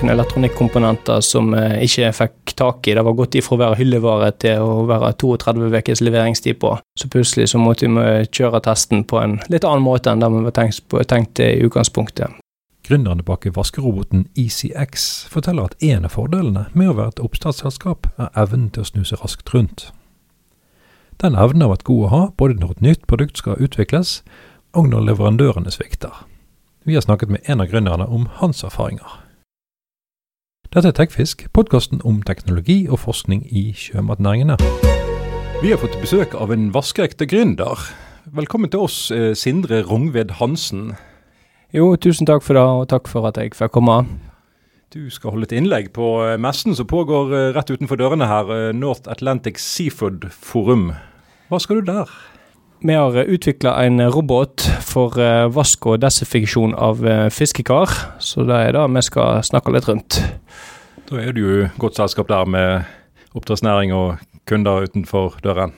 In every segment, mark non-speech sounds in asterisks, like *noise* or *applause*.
noen elektronikkomponenter som jeg ikke fikk tak i. Det var gått ifra å være hyllevare til å være 32 ukers leveringstid på. Så plutselig så måtte vi kjøre testen på en litt annen måte enn det vi var tenkt, på, tenkt i utgangspunktet. Gründerne bak vaskeroboten EasyX forteller at en av fordelene med å være et oppstartsselskap er evnen til å snu seg raskt rundt. Den evnen har vært god å ha både når et nytt produkt skal utvikles, og når leverandørene svikter. Vi har snakket med en av gründerne om hans erfaringer. Dette er Tekfisk, podkasten om teknologi og forskning i sjømatnæringene. Vi har fått besøk av en vaskeekte gründer. Velkommen til oss, eh, Sindre Rongved Hansen. Jo, tusen takk for det, og takk for at jeg fikk komme. Du skal holde et innlegg på eh, messen som pågår eh, rett utenfor dørene her, North Atlantic Seafood Forum. Hva skal du der? Vi har utvikla en robot for vask og desinfeksjon av fiskekar, så det er det vi skal snakke litt rundt. Da er du jo godt selskap der med oppdrettsnæring og kunder utenfor døren.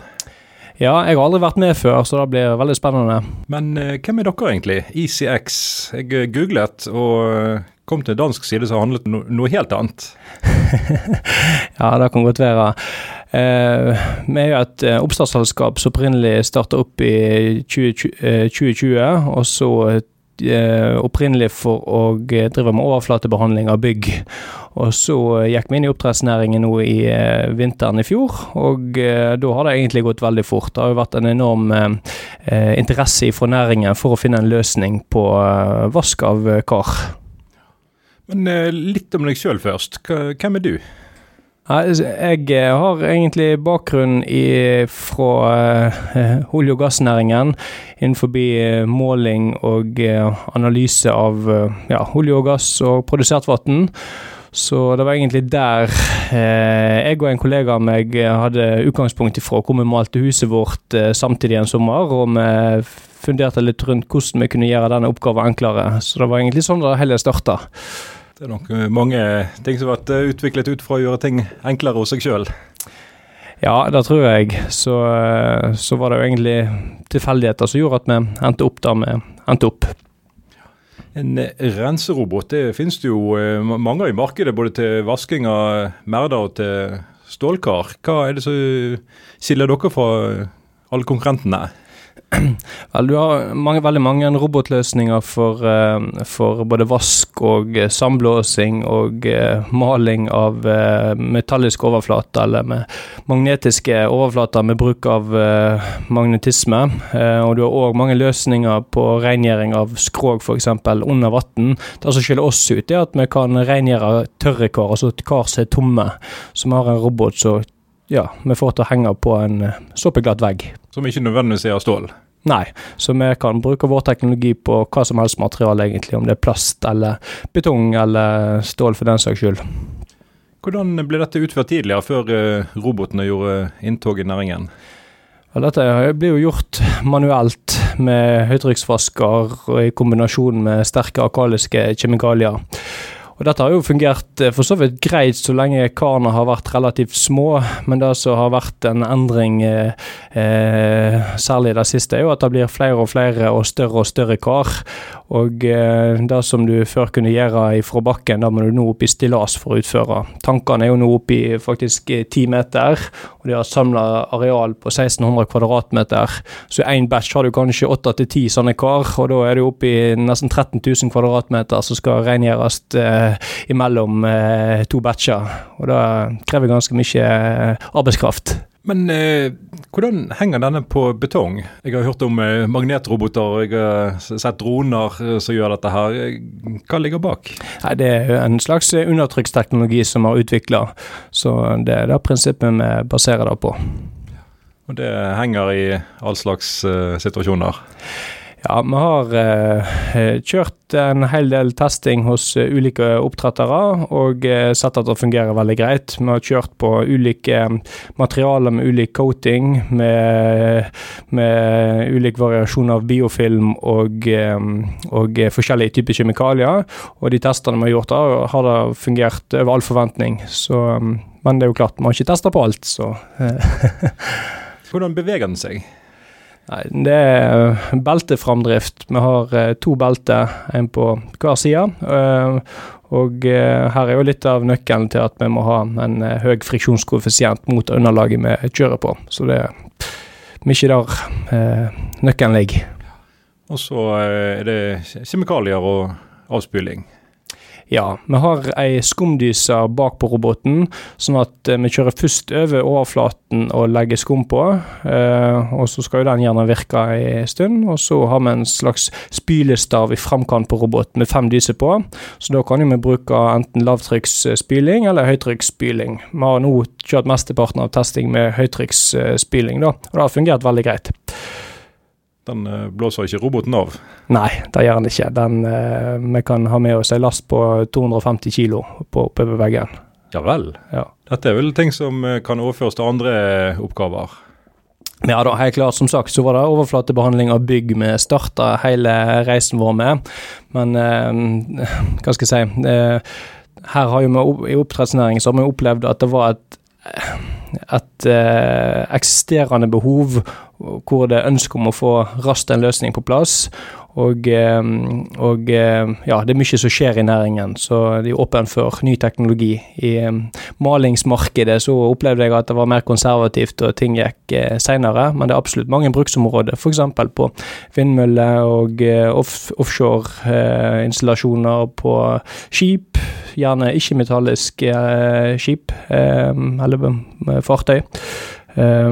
Ja, jeg har aldri vært med før, så det blir veldig spennende. Men eh, hvem er dere egentlig? ECX. Jeg googlet og kom til en dansk side som handlet no noe helt annet. *laughs* ja, det kan godt være. Eh, vi er jo et eh, oppstartsselskap som opprinnelig starta opp i 2020, 2020 eh, og så opprinnelig for å drive med overflatebehandling av bygg. Og så gikk vi inn i oppdrettsnæringen nå i vinteren i fjor, og da har det egentlig gått veldig fort. Det har jo vært en enorm interesse fra næringen for å finne en løsning på vask av kar. Men litt om deg sjøl først. Hvem er du? Altså, jeg eh, har egentlig bakgrunn i, fra uh, *laughs* olje- og gassnæringen innenfor uh, måling og analyse av ja, olje og gass og produsert vann. Så det var egentlig der jeg og en kollega av meg hadde utgangspunkt ifra, hvor vi malte huset vårt samtidig en sommer. Og vi funderte litt rundt hvordan vi kunne gjøre denne oppgaven enklere. Så det var egentlig sånn det hele starta. Det er nok eh, mange ting som har vært eh, utviklet ut fra å gjøre ting enklere hos seg sjøl. Ja, det tror jeg. Så, eh, så, var det jo egentlig tilfeldigheter som gjorde at vi endte opp der vi endte opp. En renserobot det finnes det jo mange av i markedet, både til vasking av merder og til stålkar. Hva er det som skiller dere fra alle konkurrentene? *clears throat* Vel, du har mange, veldig mange robotløsninger for, uh, for både vask og uh, sandblåsing og uh, maling av metallisk overflate, eller med magnetiske overflater med bruk av magnetisme. og du har òg mange løsninger på rengjøring av skrog, f.eks. under vann. Det som skiller oss ut, er at vi kan rengjøre tørre kar, altså kar som er tomme. Så vi har en robot som ja, vi får til å henge på en såpeglatt vegg. Som ikke nødvendigvis er av stål? Nei, så vi kan bruke vår teknologi på hva som helst materiale, egentlig. Om det er plast eller betong eller stål, for den saks skyld. Hvordan ble dette utført tidligere, før uh, robotene gjorde inntog i næringen? Ja, dette blir jo gjort manuelt med høytrykksvasker i kombinasjon med sterke alkaliske kjemikalier. Og Dette har jo fungert eh, for så vidt greit så lenge karene har vært relativt små, men det som har vært en endring, eh, særlig særlig det siste, er jo at det blir flere og flere og større og større kar. Og eh, det som du før kunne gjøre fra bakken, da må du nå opp i stillas for å utføre. Tankene er jo nå oppe i faktisk eh, ti meter, og de har samla areal på 1600 kvadratmeter. Så i én batch har du kanskje åtte til ti sånne kar, og da er du oppe i nesten 13 000 kvadratmeter som skal rengjøres eh, imellom eh, to batcher. Og det krever ganske mye eh, arbeidskraft. Men eh, hvordan henger denne på betong? Jeg har hørt om eh, magnetroboter jeg har sett droner eh, som gjør dette her. Hva ligger bak? Nei, det er en slags undertrykksteknologi som er har utvikla, så det er det prinsippet vi baserer det på. Og det henger i all slags situasjoner? Ja, vi har eh, kjørt en hel del testing hos uh, ulike oppdrettere, og eh, sett at det fungerer veldig greit. Vi har kjørt på ulike materialer med ulik coating, med, med ulik variasjon av biofilm og, um, og forskjellige typer kjemikalier. Og de testene vi har gjort, da, har det fungert over all forventning. Så, men det er jo klart, vi har ikke testa på alt, så *laughs* Hvordan beveger den seg? Nei, det er belteframdrift. Vi har eh, to belter, en på hver side. eh, og eh, her er jo litt av nøkkelen til at vi må ha en høy friksjonskoeffisient mot underlaget vi kjører på. Så det er mye der nøkkelen ligger. Og så er det kjemikalier og avspyling. Ja, vi har ei skumdyse bak på roboten, sånn at eh, vi kjører først over overflaten og legger skum på. Eh, og så skal jo den gjerne virke en stund, og så har vi en slags spylestav i framkant på roboten med fem dyser på. Så da kan vi bruke enten lavtrykksspyling eller høytrykksspyling. Vi har nå kjørt mesteparten av testing med høytrykksspyling, da, og det har fungert veldig greit. Den eh, blåser ikke roboten av. Nei, det gjør den ikke. Den, eh, vi kan ha med oss en last på 250 kilo på oppover veggen. Ja vel. Ja. Dette er vel ting som eh, kan overføres til andre oppgaver. Ja da, helt klart. Som sagt så var det overflatebehandling av bygg vi starta hele reisen vår med. Men eh, hva skal jeg si eh, Her har jo vi i oppdrettsnæringen så har vi opplevd at det var et et eh, eksisterende behov hvor det er ønske om å få raskt en løsning på plass. Og, eh, og eh, ja, det er mye som skjer i næringen, så de er åpne for ny teknologi. I eh, malingsmarkedet så opplevde jeg at det var mer konservativt og ting gikk seinere, men det er absolutt mange bruksområder, f.eks. på vindmøller og off offshore-installasjoner på skip. Gjerne ikke-metalliske skip, eller fartøy. Eh,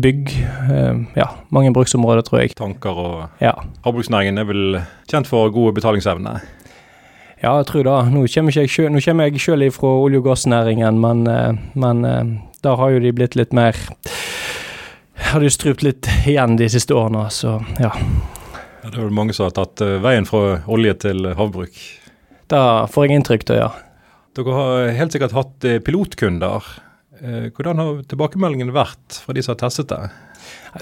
bygg. eh, ja, mange bruksområder, tror jeg. Tanker og Ja. Havbruksnæringen er vel kjent for gode betalingsevne. Ja, jeg tror det. Nå kommer jeg sjøl, nå kommer jeg selv fra olje- og gassnæringen, men, eh, men eh, der har jo de blitt litt mer Har de strupt litt igjen de siste årene, så ja. Ja, det er vel mange som har tatt eh, veien fra olje til havbruk. Det får jeg inntrykk av, ja. Dere har helt sikkert hatt pilotkunder. Eh, Hvordan har tilbakemeldingen vært fra de som har testet det?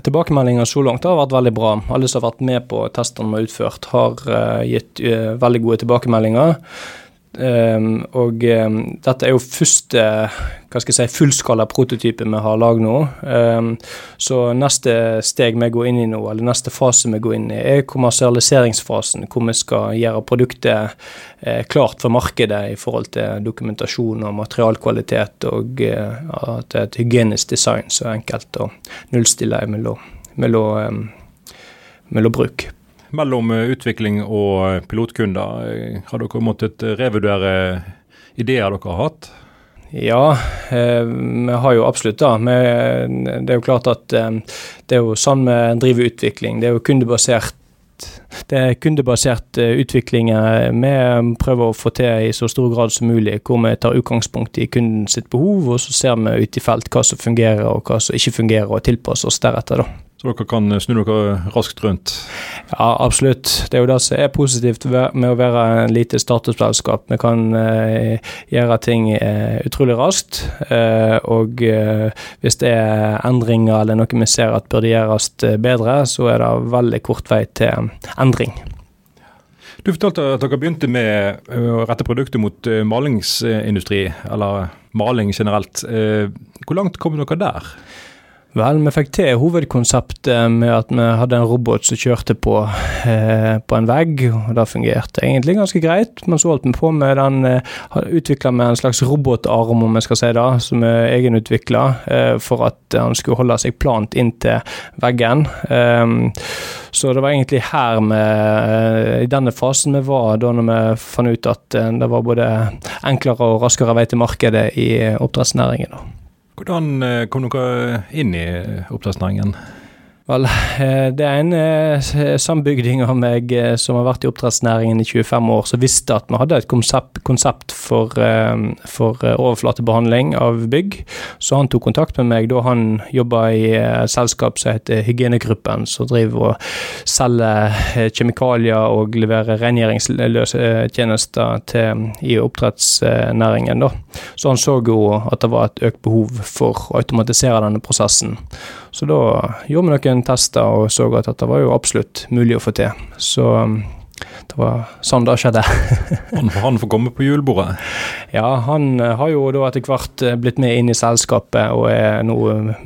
Tilbakemeldingene så langt har vært veldig bra. Alle som har vært med på testene vi har utført, har eh, gitt eh, veldig gode tilbakemeldinger. Ehm, og um, dette er jo første hva skal jeg si, fullskala prototype vi har lagd nå. Um, så neste steg vi går inn i nå, eller neste fase vi går inn i, er kommersialiseringsfasen, hvor vi skal gjøre produktet eh, klart for markedet i forhold til dokumentasjon og materialkvalitet, og eh, at det er et hygienisk design så enkelt å nullstille mellom, mellom, mellom bruk. Mellom eh, utvikling og eh, pilotkunder, eh, har dere måttet revurdere ideer dere har hatt? Ja, vi har jo absolutt det. Det er jo klart at det er jo sånn vi driver utvikling. Det er jo kundebasert det er kundebasert utvikling vi prøver å få til i så stor grad som mulig, hvor vi tar utgangspunkt i kunden sitt behov, og så ser vi ut i felt hva som fungerer og hva som ikke fungerer, og tilpasser oss deretter. da. Så dere kan eh, snu dere raskt rundt? Ja, absolutt. Det er jo det som er positivt med å være en lite statusselskap. Vi kan eh, gjøre ting eh, utrolig raskt. Eh, og eh, hvis det er endringer eller noe vi ser at burde gjøres eh, bedre, så er det veldig kort vei til endring. Du fortalte at dere begynte med å rette produktet mot malingsindustri, eller maling generelt. Eh, Hvor langt kom dere der? Vel, vi fikk til hovedkonseptet med at vi hadde en robot som kjørte på, eh, på en vegg, og det fungerte egentlig ganske greit. Men så holdt vi på med den eh, Utvikla med en slags robotarm, om vi skal si det, som er egenutvikla, eh, for at han skulle holde seg plant inntil veggen. Eh, så det var egentlig her vi, eh, i denne fasen vi var, da når vi fant ut at eh, det var både enklere og raskere vei til markedet i oppdrettsnæringen. da. Hvordan eh, kom dere inn i eh, oppdrettsnæringen? Vel, eh, det er en eh, sambygding av meg eh, som har vært i oppdrettsnæringen i 25 år, som visste at vi hadde et konsept, konsept for, for eh, overflatebehandling av bygg. Så han tok kontakt med meg da han jobba i et selskap som heter Hygienegruppen, som driver og selger kjemikalier og leverer rengjøringstjenester til, i oppdrettsnæringen. da. Så han så jo at det var et økt behov for å automatisere denne prosessen. Så da gjorde vi noen tester og så at dette var jo absolutt mulig å få til. Så um, det var sånn det skjedde. *laughs* Han, han får komme på julebordet. Ja, han eh, har jo da etter hvert eh, blitt med inn i selskapet og er nå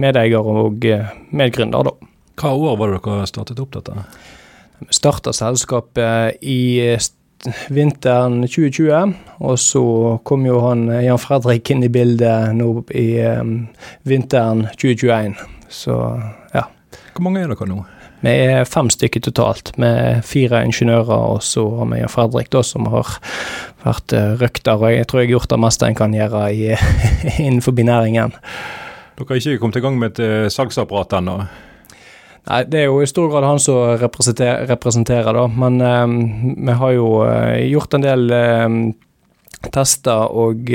medeier og eh, medgründer, da. Hva år var det dere startet opp dette? Vi starta selskapet i vinteren 2020, og så kom jo han Jan Fredrik inn i bildet nå i vinteren 2021. Så ja. Hvor mange er dere nå? Vi er fem stykker totalt, med fire ingeniører, og så har vi Fredrik, da, som har vært røkter. Og jeg tror jeg har gjort det meste en kan gjøre i, *laughs* innenfor næringen. Dere har ikke kommet i gang med et salgsapparat ennå? Nei, det er jo i stor grad han som representerer, representerer da. Men um, vi har jo uh, gjort en del um, tester og,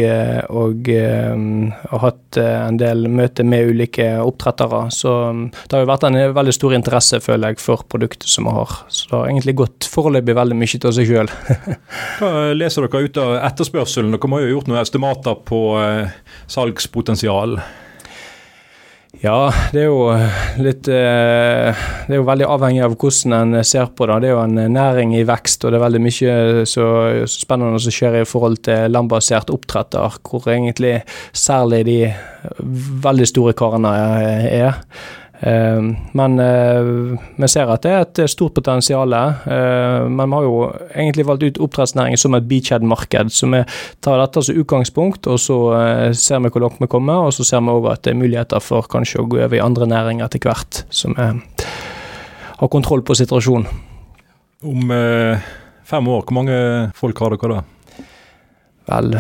og og, hatt en del møter med ulike oppdrettere. Så det har jo vært en veldig stor interesse, føler jeg, for produktet som vi har. Så det har egentlig gått foreløpig veldig mye til seg sjøl. *laughs* Hva leser dere ut av etterspørselen? Dere må jo ha gjort noen estimater på salgspotensial? Ja, det er jo litt Det er jo veldig avhengig av hvordan en ser på det. Det er jo en næring i vekst, og det er veldig mye så, spennende som skjer i forhold til landbasert oppdretter, hvor egentlig særlig de veldig store karene er. Men vi ser at det er et stort potensial. Men vi har jo egentlig valgt ut oppdrettsnæringen som et beachhead-marked. Så vi tar dette som utgangspunkt, og så ser vi hvor langt vi kommer. Og så ser vi òg at det er muligheter for kanskje å gå over i andre næringer etter hvert, så vi har kontroll på situasjonen. Om fem år, hvor mange folk har dere da? Vel,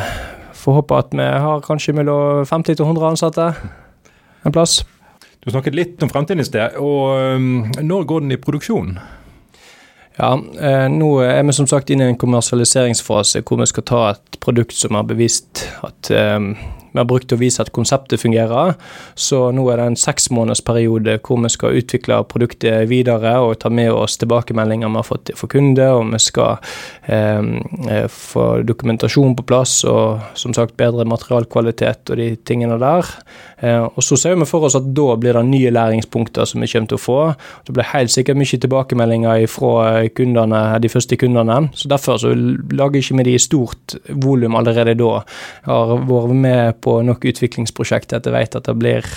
får håpe at vi har kanskje mellom 50 til 100 ansatte en plass. Du snakket litt om fremtiden i sted, og når går den i produksjon? Ja, eh, nå er vi som sagt inne i en kommersialiseringsfase hvor vi skal ta et produkt som har bevist at eh, vi har brukt til å vise at konseptet fungerer. Så nå er det en seksmånedersperiode hvor vi skal utvikle produktet videre og ta med oss tilbakemeldinger vi har fått fra kunder, og vi skal eh, få dokumentasjon på plass og som sagt bedre materialkvalitet og de tingene der. Eh, og så ser vi for oss at da blir det nye læringspunkter som vi kommer til å få. Det blir helt sikkert mye tilbakemeldinger fra kundene, de første kundene. Så derfor så lager ikke vi de stort volum allerede da. Jeg har vært med på nok utviklingsprosjekt at jeg vet at det blir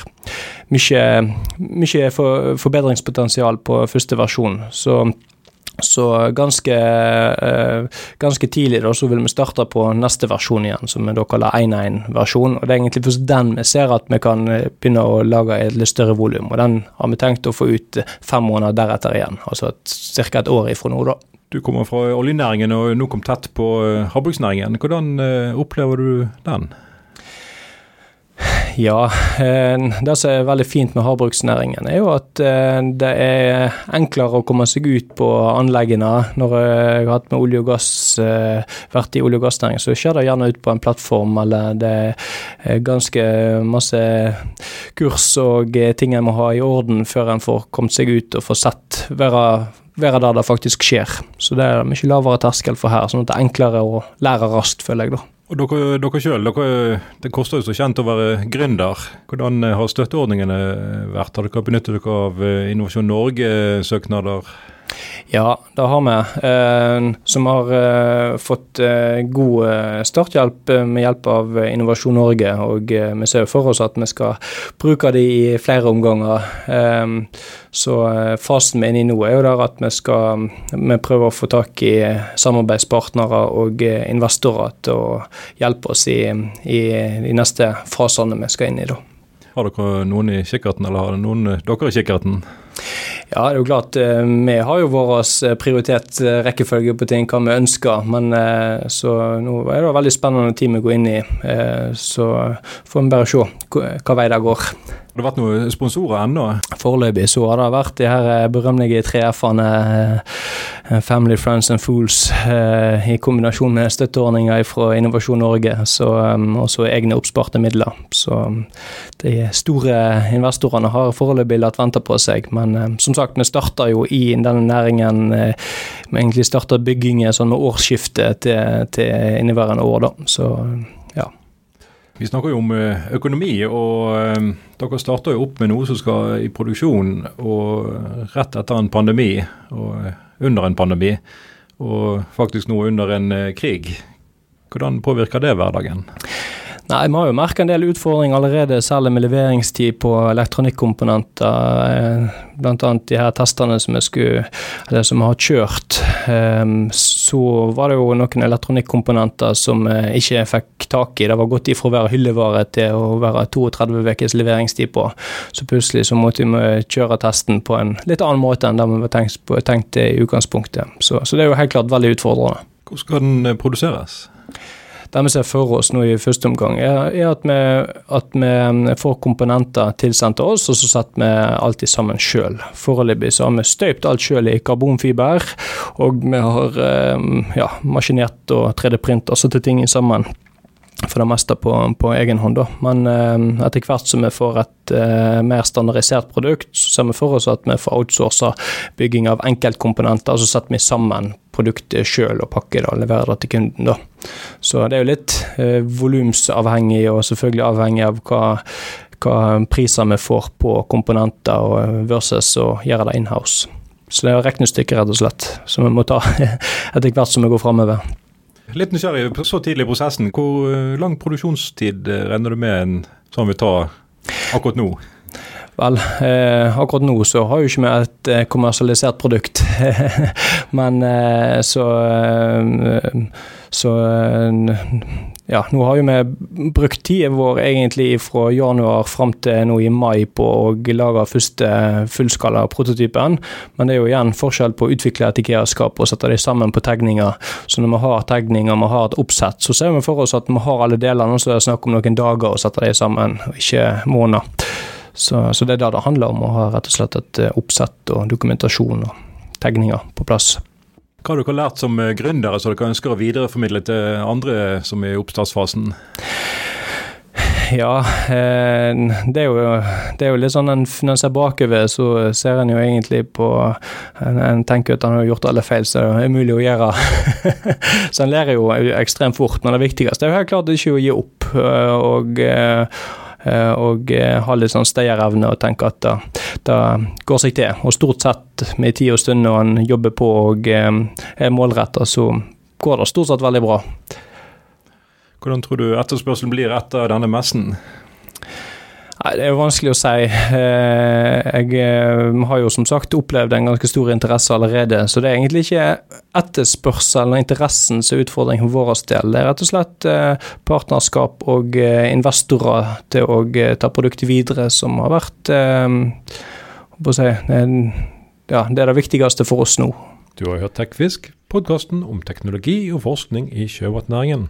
mye, mye for, forbedringspotensial på første versjon. Så så ganske, ganske tidlig da, så vil vi starte på neste versjon igjen, som vi da kaller 1.1-versjon. og Det er egentlig først den vi ser at vi kan begynne å lage et litt større volum. og Den har vi tenkt å få ut fem måneder deretter igjen, altså ca. et år ifra nå. da. Du kommer fra oljenæringen og nå kom tett på havbruksnæringen. Hvordan opplever du den? Ja, det som er veldig fint med havbruksnæringen, er jo at det er enklere å komme seg ut på anleggene. Når jeg har hatt med olje og gass, vært i olje- og gassnæringen, så skjer det gjerne ut på en plattform, eller det er ganske masse kurs og ting en må ha i orden før en får kommet seg ut og får sett, være, være der det faktisk skjer. Så det er mye lavere terskel for her, sånn at det er enklere å lære raskt, føler jeg da. Og dere, dere selv, dere, Det koster jo så kjent å være gründer. Hvordan har støtteordningene vært? Har dere benyttet dere av Innovasjon Norge-søknader? Ja, det har vi. Eh, som har eh, fått eh, god starthjelp med hjelp av Innovasjon Norge. Og vi ser for oss at vi skal bruke de i flere omganger. så fasen vi er inne i nå, er jo der at vi skal vi prøver å få tak i samarbeidspartnere og investorer til å hjelpe oss i, i de neste fasene vi skal inn i. da. Har dere noen i kikkerten, eller har dere noen dere i kikkerten? Ja, det er jo klart vi har jo vår prioritert rekkefølge på ting, hva vi ønsker. Men så nå er det veldig spennende tid vi går inn i. Så får vi bare se hva vei det går. Har det vært noen sponsorer ennå? Foreløpig så har det vært de her berømmelige tre F-ene. Family, Friends and Fools i kombinasjon med støtteordninger fra Innovasjon Norge. Og så egne oppsparte midler. Så de store investorene har foreløpig latt vente på seg. Men som sagt, vi starter jo i denne næringen Vi egentlig starter byggingen sånn med årsskiftet til, til inneværende år, da. Så. Vi snakker jo om økonomi, og dere starter jo opp med noe som skal i produksjon og rett etter en pandemi, og under en pandemi, og faktisk nå under en krig. Hvordan påvirker det hverdagen? Nei, Vi har jo merka en del utfordringer allerede, særlig med leveringstid på elektronikkomponenter. Blant annet de her testene som vi, skulle, som vi har kjørt. Ehm, så var det jo noen elektronikkomponenter som vi ikke fikk tak i. Det var gått ifra å være hyllevare til å være 32 ukers leveringstid på. Så plutselig så måtte vi kjøre testen på en litt annen måte enn det vi var tenkt, i utgangspunktet. Så, så det er jo helt klart veldig utfordrende. Hvor skal den produseres? Det vi ser for oss nå i første omgang, er, er at, vi, at, vi, får komponenter tilsendt til oss, og så setter vi alltid sammen sjøl. Foreløpig så har vi støypt alt sjøl i karbonfiber, og vi har eh, ja, maskinert og 3D-print og satt ting sammen for det meste på, på egen hånd. Da. Men eh, etter hvert som vi får et eh, mer standardisert produkt, så ser vi for oss at vi får outsourca bygging av enkeltkomponenter, så setter vi sammen produktet sjøl og pakker det og leverer det til kunden. Da. Så det er jo litt eh, volumsavhengig, og selvfølgelig avhengig av hva, hva priser vi får på komponenter og versus å gjøre det inhouse. Så det er regnestykket, rett og slett, som vi må ta *laughs* etter hvert som vi går framover. Litt nysgjerrig så tidlig i prosessen. Hvor eh, lang produksjonstid eh, regner du med en sånn vil ta akkurat nå? Vel, eh, akkurat nå så har jo ikke vi et eh, kommersialisert produkt. *laughs* Men eh, så eh, Så ja, nå har jo vi brukt tida vår egentlig fra januar fram til nå i mai på å lage første fullskala prototypen, men det er jo igjen forskjell på å utvikle et IKEA-skap og sette dem sammen på tegninger. Så når vi har tegninger, vi har et oppsett, så ser vi for oss at vi har alle delene, så det er snakk om noen dager å sette dem sammen, og ikke måneder. Så, så, det er det det handler om, å ha rett og slett et oppsett og dokumentasjon og tegninger på plass. Hva har dere lært som eh, gründere som dere ønsker å videreformidle til andre som er i oppstartsfasen? Ja, eh, det er, jo, det er jo litt sånn Når en ser bakover, så ser en jo egentlig på En tenker at han har gjort alle feil, så det er umulig å gjøre. *laughs* så en lærer jo ekstremt fort, men det viktigste er jo helt klart ikke å gi opp. Eh, og og eh, ha litt sånn stayerevne og tenke at det, går seg til. Og stort sett med tid og stund når en jobber på og eh, er målretta, så går det stort sett veldig bra. Hvordan tror du etterspørselen blir etter denne messen? Nei, Det er jo vanskelig å si. Eh, jeg eh, har jo som sagt opplevd en ganske stor interesse allerede, så det er egentlig ikke etterspørselen og interessen som er utfordringen for vår del. Det er rett og slett eh, partnerskap og investorer til å ta produktet videre som har vært si, ja, det er det viktigste for oss nå. Du har hørt TechFisk, podkasten om teknologi og forskning i sjømatnæringen.